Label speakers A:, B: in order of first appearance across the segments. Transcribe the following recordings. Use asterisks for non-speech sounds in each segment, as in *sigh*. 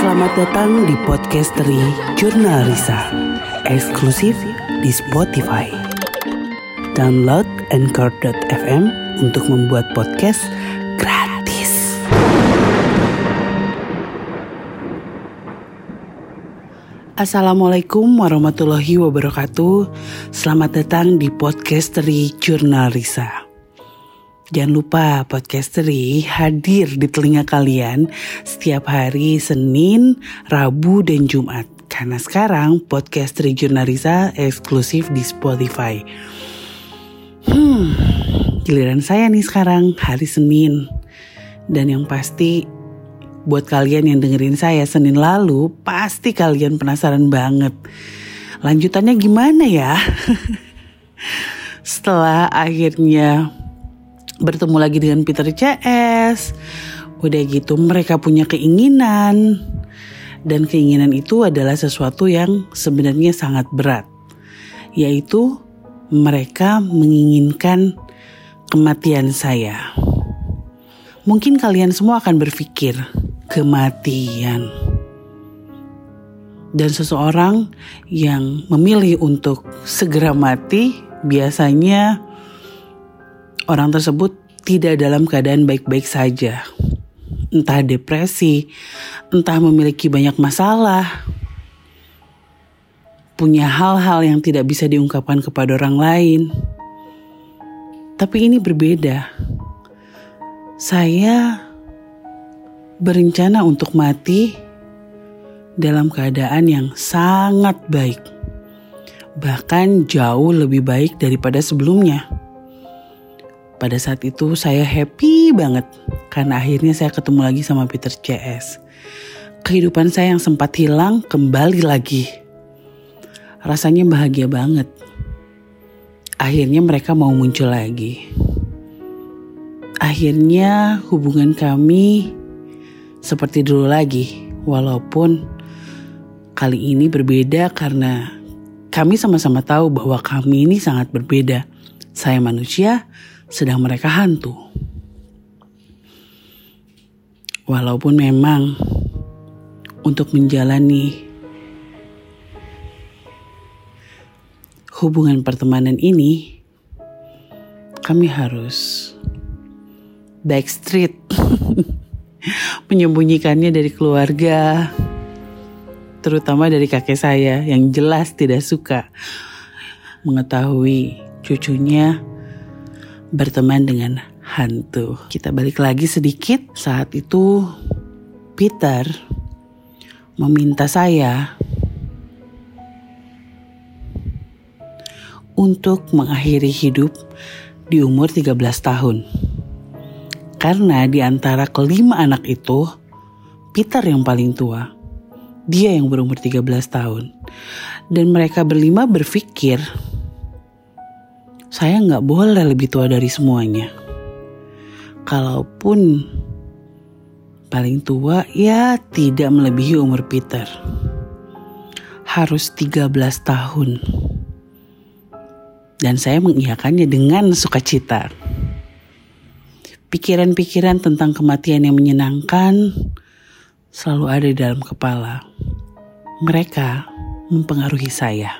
A: Selamat datang di podcastery Jurnal Risa, eksklusif di Spotify. Download Anchor.fm untuk membuat podcast gratis. Assalamualaikum warahmatullahi wabarakatuh. Selamat datang di podcastery Jurnal Risa. Jangan lupa podcastery hadir di telinga kalian setiap hari Senin, Rabu, dan Jumat. Karena sekarang podcastery Jurnalisa eksklusif di Spotify. Hmm, giliran saya nih sekarang hari Senin. Dan yang pasti buat kalian yang dengerin saya Senin lalu, pasti kalian penasaran banget. Lanjutannya gimana ya? *laughs* Setelah akhirnya bertemu lagi dengan Peter CS. Udah gitu mereka punya keinginan. Dan keinginan itu adalah sesuatu yang sebenarnya sangat berat. Yaitu mereka menginginkan kematian saya. Mungkin kalian semua akan berpikir, kematian. Dan seseorang yang memilih untuk segera mati biasanya orang tersebut tidak dalam keadaan baik-baik saja. Entah depresi, entah memiliki banyak masalah, punya hal-hal yang tidak bisa diungkapkan kepada orang lain. Tapi ini berbeda. Saya berencana untuk mati dalam keadaan yang sangat baik, bahkan jauh lebih baik daripada sebelumnya. Pada saat itu saya happy banget karena akhirnya saya ketemu lagi sama Peter CS. Kehidupan saya yang sempat hilang kembali lagi. Rasanya bahagia banget. Akhirnya mereka mau muncul lagi. Akhirnya hubungan kami seperti dulu lagi. Walaupun kali ini berbeda karena kami sama-sama tahu bahwa kami ini sangat berbeda. Saya manusia, sedang mereka hantu. Walaupun memang untuk menjalani hubungan pertemanan ini, kami harus backstreet, *laughs* menyembunyikannya dari keluarga, terutama dari kakek saya yang jelas tidak suka mengetahui cucunya berteman dengan hantu. Kita balik lagi sedikit. Saat itu Peter meminta saya untuk mengakhiri hidup di umur 13 tahun. Karena di antara kelima anak itu, Peter yang paling tua. Dia yang berumur 13 tahun. Dan mereka berlima berpikir saya nggak boleh lebih tua dari semuanya. Kalaupun paling tua ya tidak melebihi umur Peter. Harus 13 tahun. Dan saya mengiyakannya dengan sukacita. Pikiran-pikiran tentang kematian yang menyenangkan selalu ada di dalam kepala. Mereka mempengaruhi saya.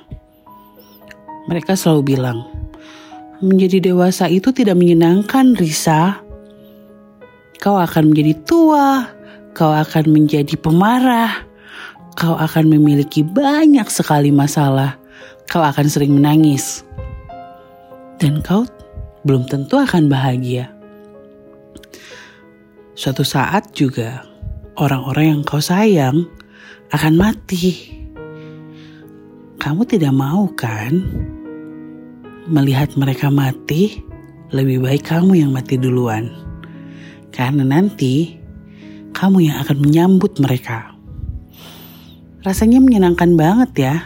A: Mereka selalu bilang, menjadi dewasa itu tidak menyenangkan, Risa. Kau akan menjadi tua, kau akan menjadi pemarah, kau akan memiliki banyak sekali masalah, kau akan sering menangis, dan kau belum tentu akan bahagia. Suatu saat juga orang-orang yang kau sayang akan mati. Kamu tidak mau kan? Melihat mereka mati, lebih baik kamu yang mati duluan. Karena nanti kamu yang akan menyambut mereka. Rasanya menyenangkan banget ya.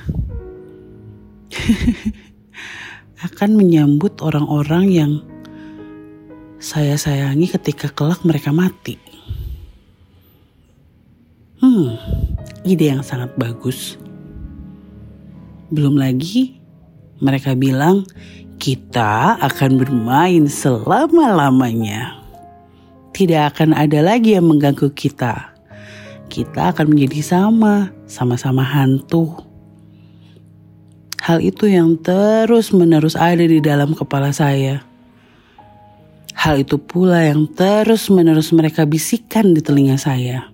A: *laughs* akan menyambut orang-orang yang saya sayangi ketika kelak mereka mati. Hmm, ide yang sangat bagus. Belum lagi mereka bilang, kita akan bermain selama-lamanya. Tidak akan ada lagi yang mengganggu kita. kita akan menjadi sama, sama-sama hantu. Hal itu yang terus-menerus ada di dalam kepala saya. Hal itu pula yang terus-menerus mereka bisikan di telinga saya.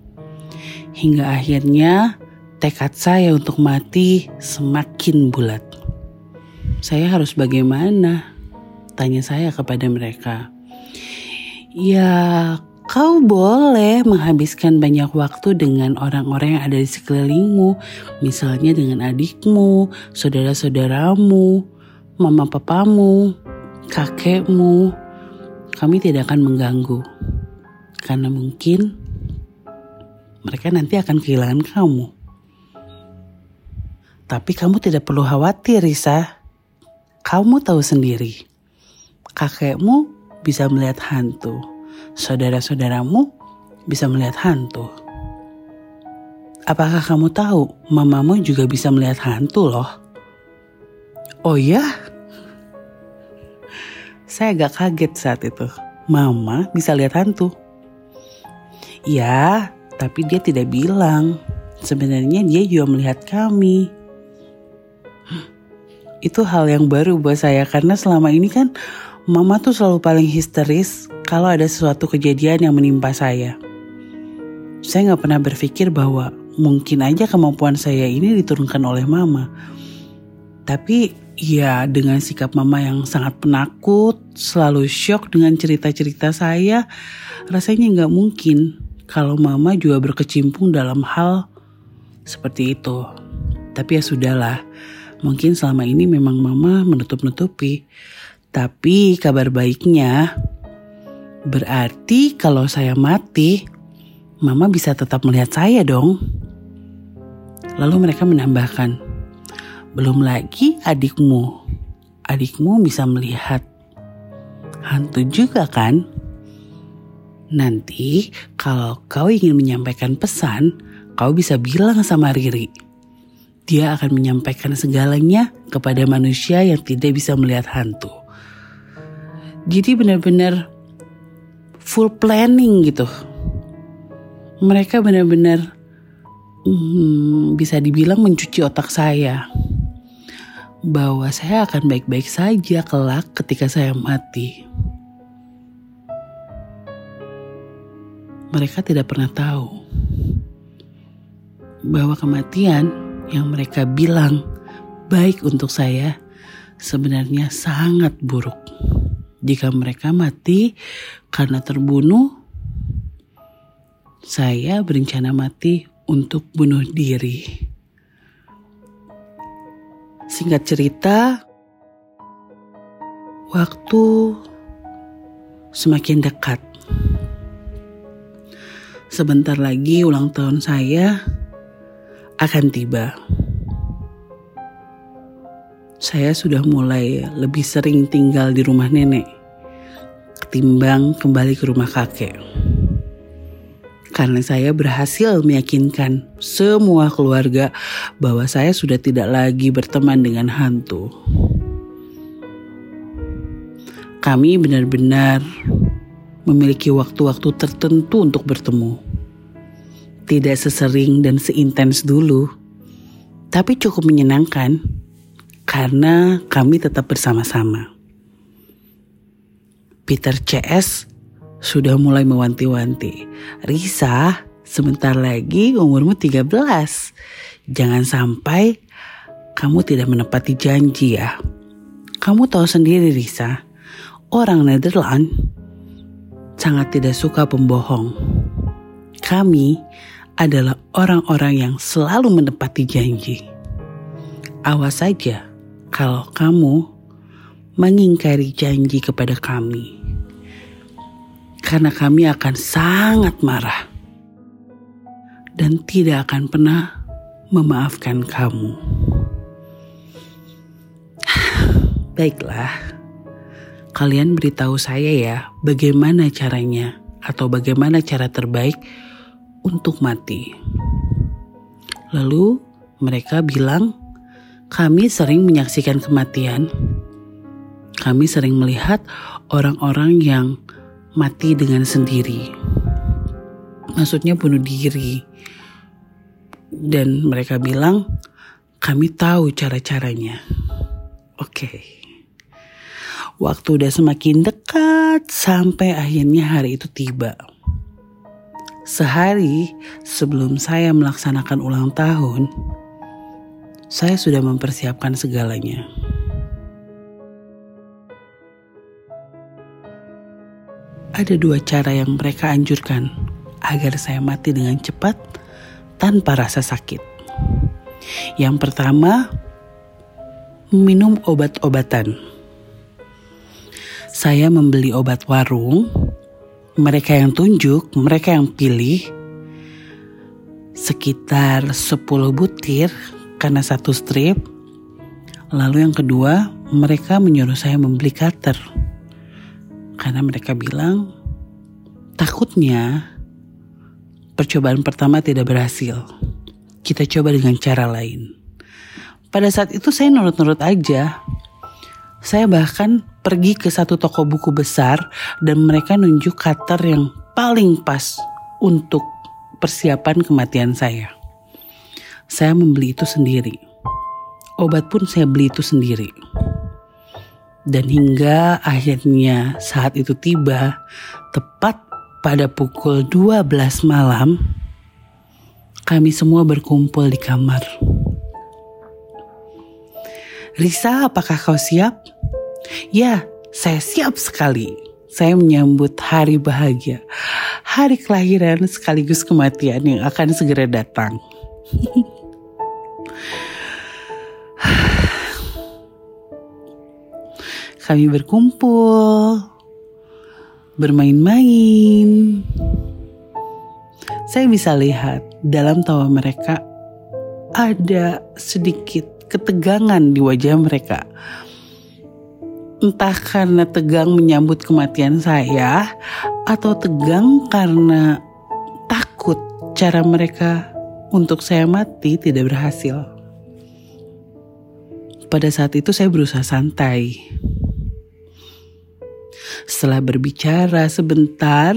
A: Hingga akhirnya tekad saya untuk mati semakin bulat. Saya harus bagaimana? Tanya saya kepada mereka. Ya, Kau boleh menghabiskan banyak waktu dengan orang-orang yang ada di sekelilingmu, misalnya dengan adikmu, saudara-saudaramu, mama papamu, kakekmu. Kami tidak akan mengganggu, karena mungkin mereka nanti akan kehilangan kamu. Tapi kamu tidak perlu khawatir, Risa. Kamu tahu sendiri, kakekmu bisa melihat hantu saudara-saudaramu bisa melihat hantu. Apakah kamu tahu mamamu juga bisa melihat hantu loh? Oh ya? Saya agak kaget saat itu. Mama bisa lihat hantu. Ya, tapi dia tidak bilang. Sebenarnya dia juga melihat kami. Itu hal yang baru buat saya karena selama ini kan mama tuh selalu paling histeris kalau ada sesuatu kejadian yang menimpa saya. Saya nggak pernah berpikir bahwa mungkin aja kemampuan saya ini diturunkan oleh mama. Tapi ya dengan sikap mama yang sangat penakut, selalu shock dengan cerita-cerita saya, rasanya nggak mungkin kalau mama juga berkecimpung dalam hal seperti itu. Tapi ya sudahlah, mungkin selama ini memang mama menutup-nutupi. Tapi kabar baiknya, Berarti kalau saya mati, Mama bisa tetap melihat saya dong. Lalu mereka menambahkan, belum lagi adikmu. Adikmu bisa melihat hantu juga kan? Nanti kalau kau ingin menyampaikan pesan, kau bisa bilang sama Riri. Dia akan menyampaikan segalanya kepada manusia yang tidak bisa melihat hantu. Jadi benar-benar full planning gitu. Mereka benar-benar hmm, bisa dibilang mencuci otak saya bahwa saya akan baik-baik saja kelak ketika saya mati. Mereka tidak pernah tahu bahwa kematian yang mereka bilang baik untuk saya sebenarnya sangat buruk. Jika mereka mati karena terbunuh, saya berencana mati untuk bunuh diri. Singkat cerita, waktu semakin dekat. Sebentar lagi ulang tahun saya akan tiba saya sudah mulai lebih sering tinggal di rumah nenek ketimbang kembali ke rumah kakek. Karena saya berhasil meyakinkan semua keluarga bahwa saya sudah tidak lagi berteman dengan hantu. Kami benar-benar memiliki waktu-waktu tertentu untuk bertemu. Tidak sesering dan seintens dulu, tapi cukup menyenangkan karena kami tetap bersama-sama. Peter CS sudah mulai mewanti-wanti. Risa, sebentar lagi umurmu 13. Jangan sampai kamu tidak menepati janji ya. Kamu tahu sendiri Risa, orang Nederland sangat tidak suka pembohong. Kami adalah orang-orang yang selalu menepati janji. Awas saja kalau kamu mengingkari janji kepada kami, karena kami akan sangat marah dan tidak akan pernah memaafkan kamu. *sighs* Baiklah, kalian beritahu saya ya bagaimana caranya atau bagaimana cara terbaik untuk mati. Lalu mereka bilang kami sering menyaksikan kematian. Kami sering melihat orang-orang yang mati dengan sendiri. Maksudnya bunuh diri. Dan mereka bilang, kami tahu cara-caranya. Oke. Okay. Waktu udah semakin dekat sampai akhirnya hari itu tiba. Sehari sebelum saya melaksanakan ulang tahun, saya sudah mempersiapkan segalanya. Ada dua cara yang mereka anjurkan agar saya mati dengan cepat tanpa rasa sakit. Yang pertama, minum obat-obatan. Saya membeli obat warung, mereka yang tunjuk, mereka yang pilih sekitar 10 butir karena satu strip. Lalu yang kedua, mereka menyuruh saya membeli cutter karena mereka bilang takutnya percobaan pertama tidak berhasil. Kita coba dengan cara lain. Pada saat itu saya nurut-nurut aja. Saya bahkan pergi ke satu toko buku besar dan mereka nunjuk cutter yang paling pas untuk persiapan kematian saya. Saya membeli itu sendiri. Obat pun saya beli itu sendiri. Dan hingga akhirnya saat itu tiba, tepat pada pukul 12 malam, kami semua berkumpul di kamar. Risa, apakah kau siap? Ya, saya siap sekali. Saya menyambut hari bahagia, hari kelahiran sekaligus kematian yang akan segera datang. *sighs* Kami berkumpul, bermain-main. Saya bisa lihat dalam tawa mereka ada sedikit ketegangan di wajah mereka. Entah karena tegang menyambut kematian saya atau tegang karena takut cara mereka untuk saya mati tidak berhasil. Pada saat itu saya berusaha santai setelah berbicara sebentar,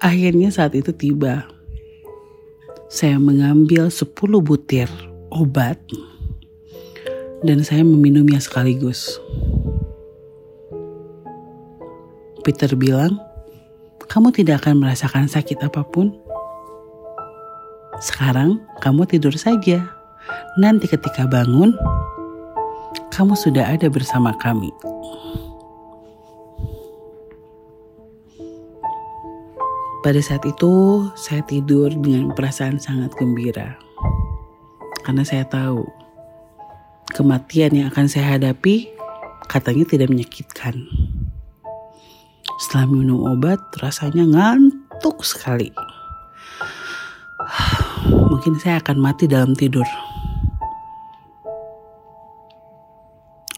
A: akhirnya saat itu tiba. Saya mengambil 10 butir obat dan saya meminumnya sekaligus. Peter bilang, "Kamu tidak akan merasakan sakit apa pun. Sekarang kamu tidur saja. Nanti ketika bangun, kamu sudah ada bersama kami." Pada saat itu, saya tidur dengan perasaan sangat gembira. Karena saya tahu, kematian yang akan saya hadapi katanya tidak menyakitkan. Setelah minum obat, rasanya ngantuk sekali. Mungkin saya akan mati dalam tidur.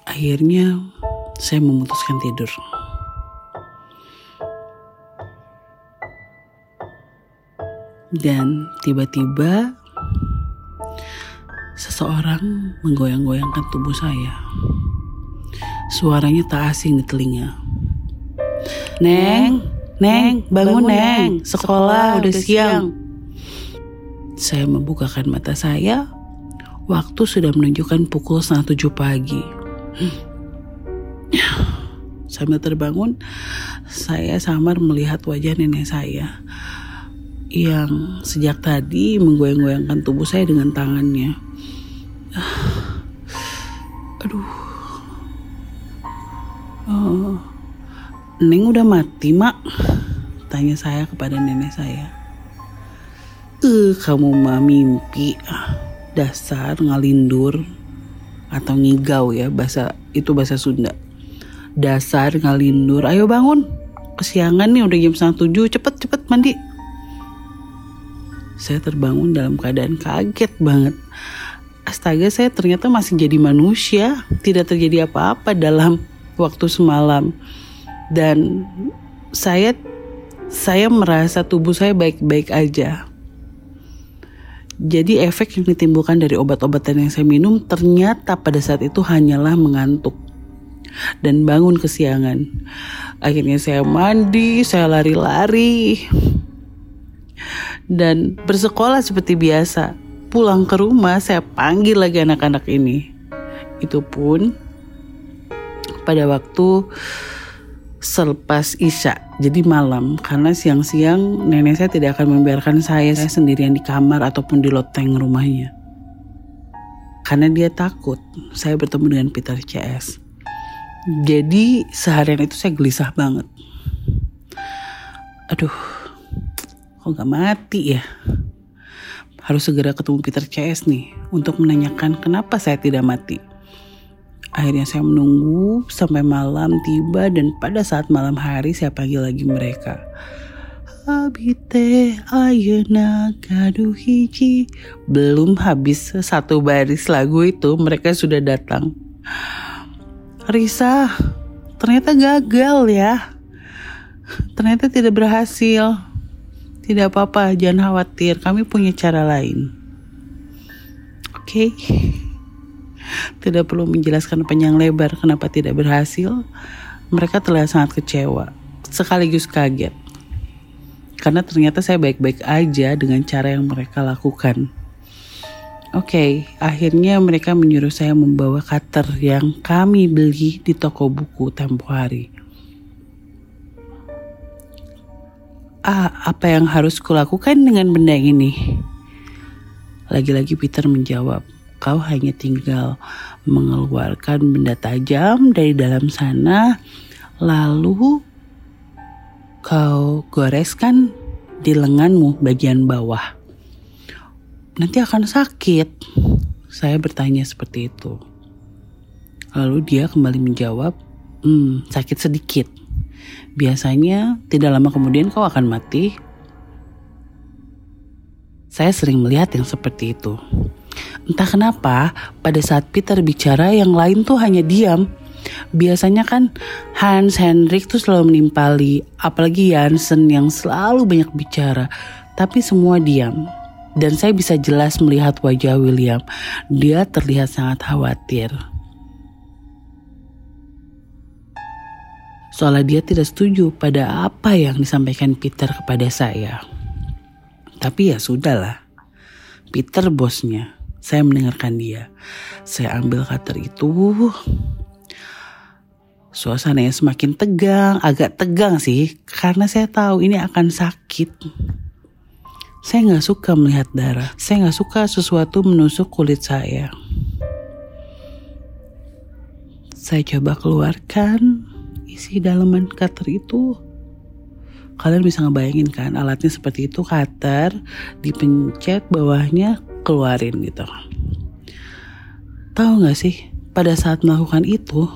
A: Akhirnya, saya memutuskan tidur. Dan tiba-tiba seseorang menggoyang-goyangkan tubuh saya. Suaranya tak asing di telinga. Neng, Neng, bangun Neng, sekolah udah siang. Saya membukakan mata saya, waktu sudah menunjukkan pukul setengah tujuh pagi. Sambil terbangun, saya samar melihat wajah nenek saya yang sejak tadi menggoyang-goyangkan tubuh saya dengan tangannya. Aduh. Oh. Neng udah mati, Mak. Tanya saya kepada nenek saya. Eh, kamu mah mimpi. Dasar ngalindur atau ngigau ya bahasa itu bahasa Sunda. Dasar ngalindur. Ayo bangun. Kesiangan nih udah jam setengah tujuh. Cepet cepet mandi saya terbangun dalam keadaan kaget banget. Astaga, saya ternyata masih jadi manusia, tidak terjadi apa-apa dalam waktu semalam. Dan saya saya merasa tubuh saya baik-baik aja. Jadi efek yang ditimbulkan dari obat-obatan yang saya minum ternyata pada saat itu hanyalah mengantuk dan bangun kesiangan. Akhirnya saya mandi, saya lari-lari dan bersekolah seperti biasa. pulang ke rumah, saya panggil lagi anak-anak ini. Itu pun pada waktu selepas Isya, jadi malam. Karena siang-siang nenek saya tidak akan membiarkan saya, saya sendirian di kamar ataupun di loteng rumahnya. Karena dia takut saya bertemu dengan Peter CS. Jadi seharian itu saya gelisah banget. Aduh, kok gak mati ya? Harus segera ketemu Peter CS nih untuk menanyakan kenapa saya tidak mati. Akhirnya saya menunggu sampai malam tiba dan pada saat malam hari saya panggil lagi mereka. Abite ayana kadu hiji. Belum habis satu baris lagu itu mereka sudah datang. Risa ternyata gagal ya. Ternyata tidak berhasil. Tidak apa-apa jangan khawatir. Kami punya cara lain. Oke? okay. Tidak perlu menjelaskan panjang lebar kenapa tidak berhasil. Mereka terlihat sangat kecewa, sekaligus kaget. Karena ternyata saya baik-baik aja dengan cara yang mereka lakukan. Oke, okay, akhirnya mereka menyuruh saya membawa cutter yang kami beli di toko buku tempo hari. Ah, apa yang harus kulakukan dengan benda ini? Lagi-lagi Peter menjawab, kau hanya tinggal mengeluarkan benda tajam dari dalam sana, lalu kau goreskan di lenganmu bagian bawah. Nanti akan sakit. Saya bertanya seperti itu. Lalu dia kembali menjawab, hmm, sakit sedikit. Biasanya tidak lama kemudian kau akan mati. Saya sering melihat yang seperti itu. Entah kenapa pada saat Peter bicara yang lain tuh hanya diam. Biasanya kan Hans Hendrik tuh selalu menimpali, apalagi Jansen yang selalu banyak bicara, tapi semua diam. Dan saya bisa jelas melihat wajah William. Dia terlihat sangat khawatir. Soalnya dia tidak setuju pada apa yang disampaikan Peter kepada saya. Tapi ya sudahlah. Peter bosnya. Saya mendengarkan dia. Saya ambil cutter itu. Suasananya semakin tegang, agak tegang sih. Karena saya tahu ini akan sakit. Saya nggak suka melihat darah. Saya nggak suka sesuatu menusuk kulit saya. Saya coba keluarkan isi dalaman cutter itu. Kalian bisa ngebayangin kan alatnya seperti itu cutter dipencet bawahnya keluarin gitu. Tahu gak sih, pada saat melakukan itu,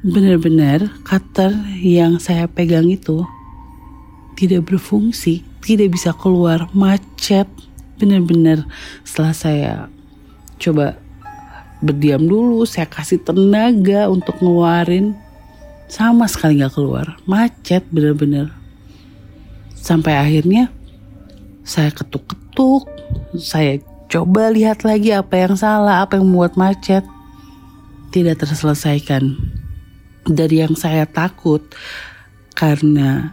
A: benar-benar cutter yang saya pegang itu tidak berfungsi, tidak bisa keluar, macet. Benar-benar setelah saya coba berdiam dulu, saya kasih tenaga untuk ngeluarin, sama sekali nggak keluar, macet bener-bener. Sampai akhirnya saya ketuk-ketuk, saya coba lihat lagi apa yang salah, apa yang membuat macet. Tidak terselesaikan. Dari yang saya takut karena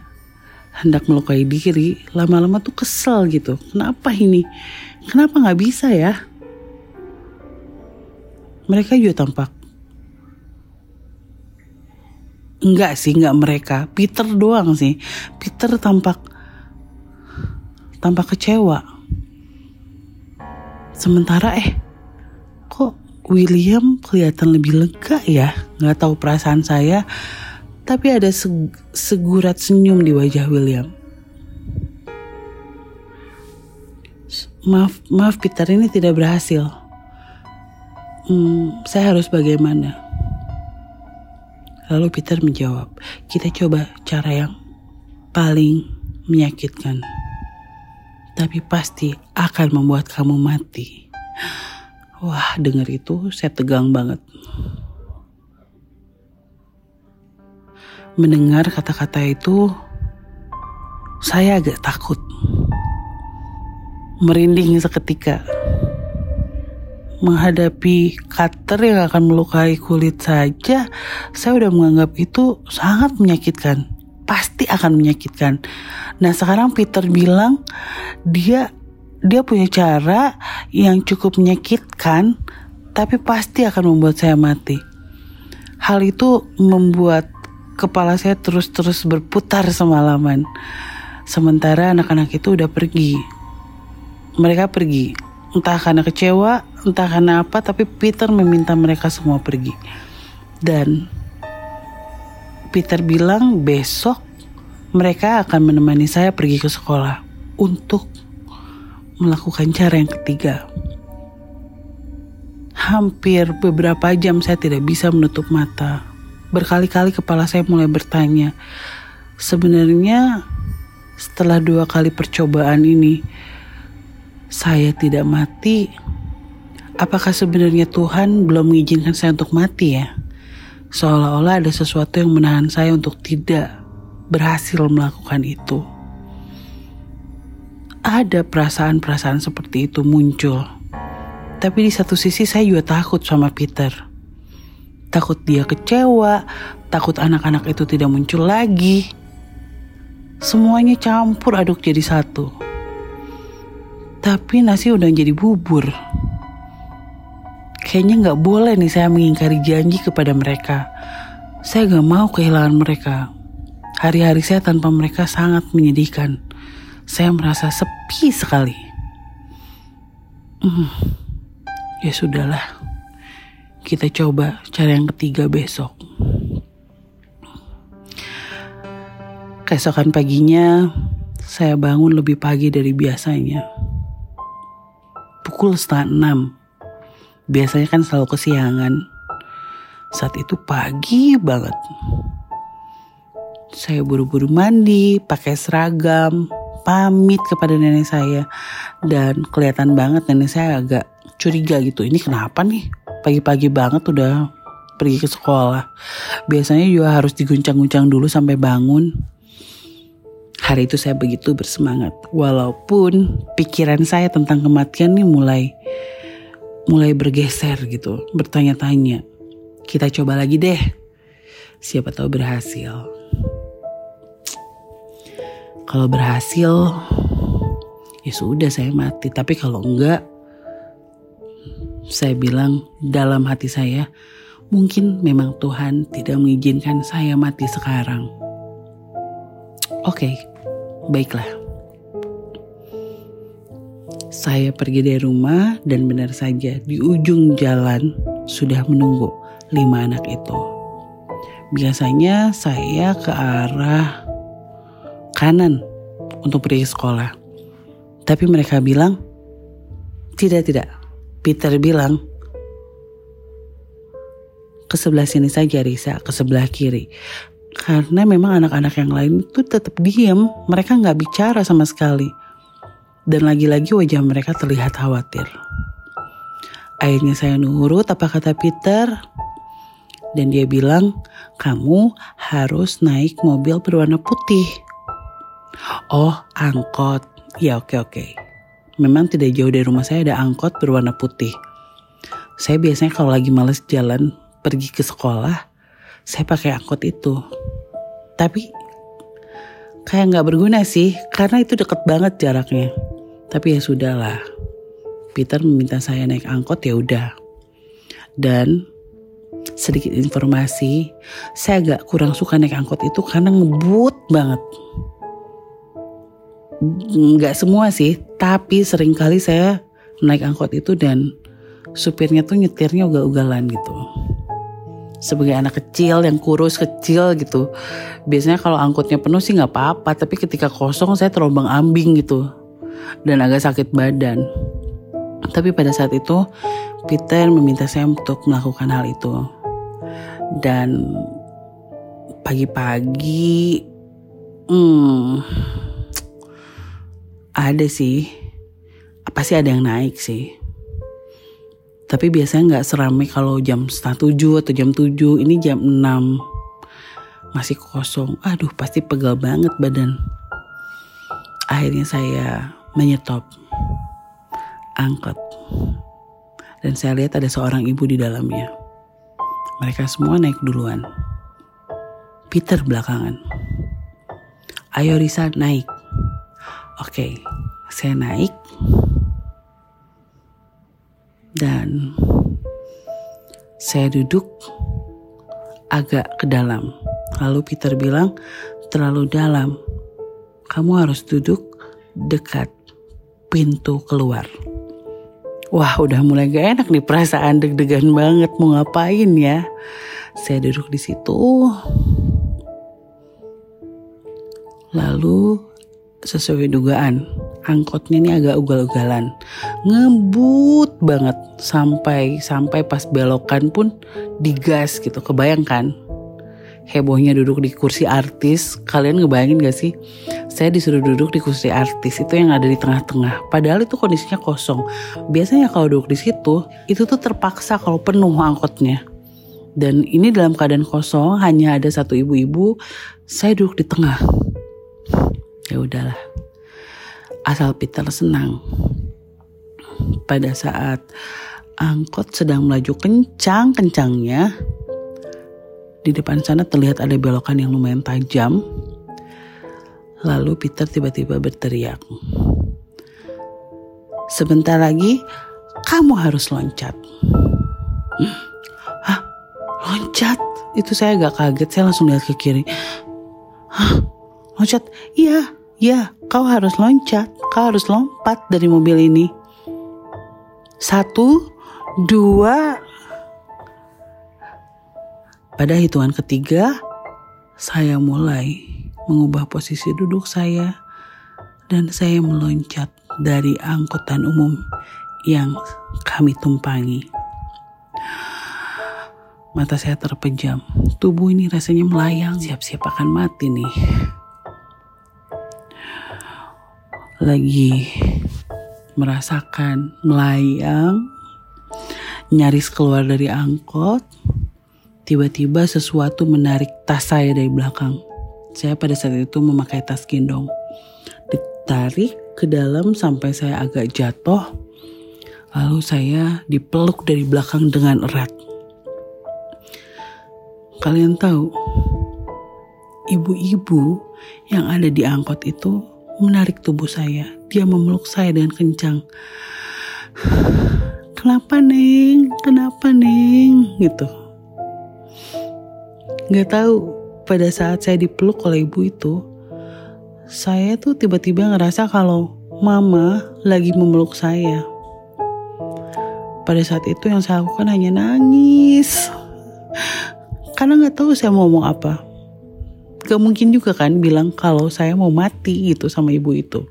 A: hendak melukai diri, lama-lama tuh kesel gitu. Kenapa ini? Kenapa nggak bisa ya? Mereka juga tampak Enggak sih, enggak mereka. Peter doang sih. Peter tampak tanpa kecewa. Sementara eh, kok William kelihatan lebih lega ya? Gak tahu perasaan saya, tapi ada seg segurat senyum di wajah William. Maaf, maaf Peter ini tidak berhasil. Hmm, saya harus bagaimana? Lalu Peter menjawab, kita coba cara yang paling menyakitkan tapi pasti akan membuat kamu mati. Wah, dengar itu saya tegang banget. Mendengar kata-kata itu, saya agak takut. Merinding seketika. Menghadapi cutter yang akan melukai kulit saja, saya udah menganggap itu sangat menyakitkan. Pasti akan menyakitkan. Nah sekarang Peter bilang dia dia punya cara yang cukup menyakitkan tapi pasti akan membuat saya mati. Hal itu membuat kepala saya terus-terus berputar semalaman. Sementara anak-anak itu udah pergi. Mereka pergi. Entah karena kecewa, entah karena apa, tapi Peter meminta mereka semua pergi. Dan Peter bilang besok mereka akan menemani saya pergi ke sekolah untuk melakukan cara yang ketiga. Hampir beberapa jam saya tidak bisa menutup mata. Berkali-kali kepala saya mulai bertanya, sebenarnya setelah dua kali percobaan ini, saya tidak mati. Apakah sebenarnya Tuhan belum mengizinkan saya untuk mati ya? Seolah-olah ada sesuatu yang menahan saya untuk tidak berhasil melakukan itu. Ada perasaan-perasaan seperti itu muncul. Tapi di satu sisi saya juga takut sama Peter. Takut dia kecewa, takut anak-anak itu tidak muncul lagi. Semuanya campur aduk jadi satu. Tapi nasi udah jadi bubur kayaknya nggak boleh nih saya mengingkari janji kepada mereka. Saya gak mau kehilangan mereka. Hari-hari saya tanpa mereka sangat menyedihkan. Saya merasa sepi sekali. Hmm, ya sudahlah. Kita coba cara yang ketiga besok. Keesokan paginya, saya bangun lebih pagi dari biasanya. Pukul setengah enam biasanya kan selalu kesiangan. Saat itu pagi banget. Saya buru-buru mandi, pakai seragam, pamit kepada nenek saya. Dan kelihatan banget nenek saya agak curiga gitu. Ini kenapa nih? Pagi-pagi banget udah pergi ke sekolah. Biasanya juga harus diguncang-guncang dulu sampai bangun. Hari itu saya begitu bersemangat. Walaupun pikiran saya tentang kematian nih mulai mulai bergeser gitu, bertanya-tanya. Kita coba lagi deh. Siapa tahu berhasil. Kalau berhasil, ya sudah saya mati. Tapi kalau enggak, saya bilang dalam hati saya, mungkin memang Tuhan tidak mengizinkan saya mati sekarang. Oke, baiklah. Saya pergi dari rumah dan benar saja di ujung jalan sudah menunggu lima anak itu. Biasanya saya ke arah kanan untuk pergi sekolah. Tapi mereka bilang, tidak, tidak. Peter bilang, ke sebelah sini saja Risa, ke sebelah kiri. Karena memang anak-anak yang lain itu tetap diam, mereka nggak bicara sama sekali dan lagi-lagi wajah mereka terlihat khawatir. Akhirnya saya nurut apa kata Peter dan dia bilang kamu harus naik mobil berwarna putih. Oh angkot, ya oke oke. Memang tidak jauh dari rumah saya ada angkot berwarna putih. Saya biasanya kalau lagi males jalan pergi ke sekolah, saya pakai angkot itu. Tapi kayak nggak berguna sih, karena itu deket banget jaraknya. Tapi ya sudahlah. Peter meminta saya naik angkot ya udah. Dan sedikit informasi, saya agak kurang suka naik angkot itu karena ngebut banget. Nggak semua sih, tapi sering kali saya naik angkot itu dan supirnya tuh nyetirnya ugal-ugalan gitu. Sebagai anak kecil yang kurus kecil gitu, biasanya kalau angkotnya penuh sih nggak apa-apa, tapi ketika kosong saya terombang ambing gitu dan agak sakit badan. Tapi pada saat itu Peter meminta saya untuk melakukan hal itu. Dan pagi-pagi hmm, ada sih. Apa sih ada yang naik sih. Tapi biasanya nggak seramai kalau jam setengah tujuh atau jam tujuh. Ini jam enam. Masih kosong. Aduh pasti pegal banget badan. Akhirnya saya menyetop angkot. Dan saya lihat ada seorang ibu di dalamnya. Mereka semua naik duluan. Peter belakangan. Ayo Risa naik. Oke, saya naik. Dan saya duduk agak ke dalam. Lalu Peter bilang, terlalu dalam. Kamu harus duduk dekat pintu keluar. Wah udah mulai gak enak nih perasaan deg-degan banget mau ngapain ya. Saya duduk di situ. Lalu sesuai dugaan angkotnya ini agak ugal-ugalan ngebut banget sampai sampai pas belokan pun digas gitu kebayangkan hebohnya duduk di kursi artis kalian ngebayangin gak sih saya disuruh duduk di kursi artis itu yang ada di tengah-tengah. Padahal itu kondisinya kosong. Biasanya kalau duduk di situ itu tuh terpaksa kalau penuh angkotnya. Dan ini dalam keadaan kosong hanya ada satu ibu-ibu saya duduk di tengah. Ya udahlah. Asal Peter senang. Pada saat angkot sedang melaju kencang-kencangnya di depan sana terlihat ada belokan yang lumayan tajam lalu Peter tiba-tiba berteriak sebentar lagi kamu harus loncat Hah? Loncat? Itu saya agak kaget, saya langsung lihat ke kiri. Hah? Loncat? Iya, Ya, kau harus loncat, kau harus lompat dari mobil ini. Satu, dua. Pada hitungan ketiga, saya mulai mengubah posisi duduk saya dan saya meloncat dari angkutan umum yang kami tumpangi. Mata saya terpejam, tubuh ini rasanya melayang, siap-siap akan mati nih. Lagi merasakan melayang, nyaris keluar dari angkot, tiba-tiba sesuatu menarik tas saya dari belakang. Saya pada saat itu memakai tas gendong. Ditarik ke dalam sampai saya agak jatuh, lalu saya dipeluk dari belakang dengan erat. Kalian tahu, ibu-ibu yang ada di angkot itu menarik tubuh saya. Dia memeluk saya dengan kencang. *sighs* Kenapa Neng? Kenapa Neng? Gitu. Gak tahu pada saat saya dipeluk oleh ibu itu, saya tuh tiba-tiba ngerasa kalau mama lagi memeluk saya. Pada saat itu yang saya lakukan hanya nangis. Karena gak tahu saya mau ngomong apa gak mungkin juga kan bilang kalau saya mau mati gitu sama ibu itu.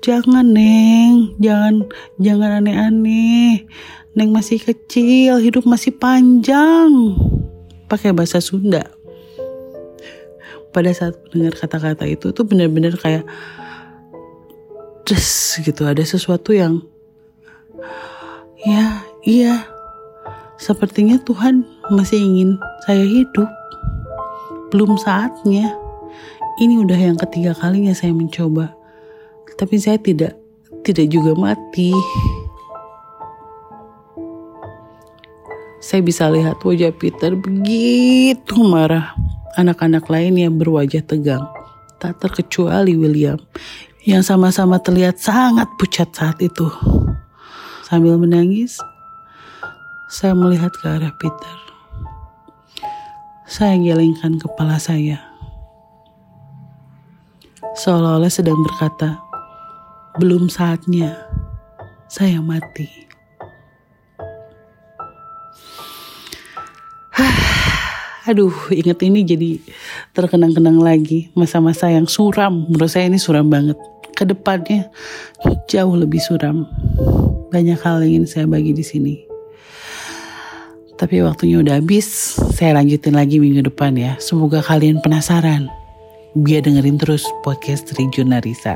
A: Jangan Neng, jangan jangan aneh-aneh. Neng masih kecil, hidup masih panjang. Pakai bahasa Sunda. Pada saat mendengar kata-kata itu tuh benar-benar kayak des gitu ada sesuatu yang ya iya sepertinya Tuhan masih ingin saya hidup belum saatnya. Ini udah yang ketiga kalinya saya mencoba. Tapi saya tidak tidak juga mati. Saya bisa lihat wajah Peter begitu marah. Anak-anak lain yang berwajah tegang. Tak terkecuali William. Yang sama-sama terlihat sangat pucat saat itu. Sambil menangis, saya melihat ke arah Peter. Saya gelengkan kepala saya. Seolah-olah sedang berkata, belum saatnya saya mati. Aduh, inget ini jadi terkenang-kenang lagi masa-masa yang suram. Menurut saya ini suram banget. Ke depannya jauh lebih suram. Banyak hal yang ingin saya bagi di sini. Tapi waktunya udah habis, saya lanjutin lagi minggu depan ya. Semoga kalian penasaran. Biar dengerin terus podcast Rijuna Risa.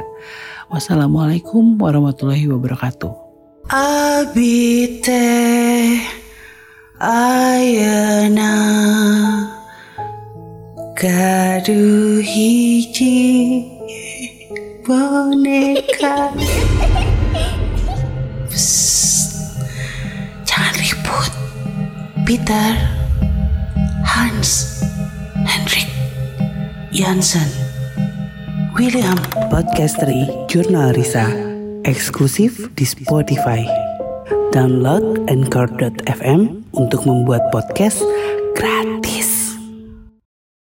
A: Wassalamualaikum warahmatullahi wabarakatuh. Abite ayana gaduh hiji boneka. Peter, Hans, Henrik, Jansen, William, Podcastery Jurnal Risa, eksklusif di Spotify. Download Anchor.fm untuk membuat podcast gratis.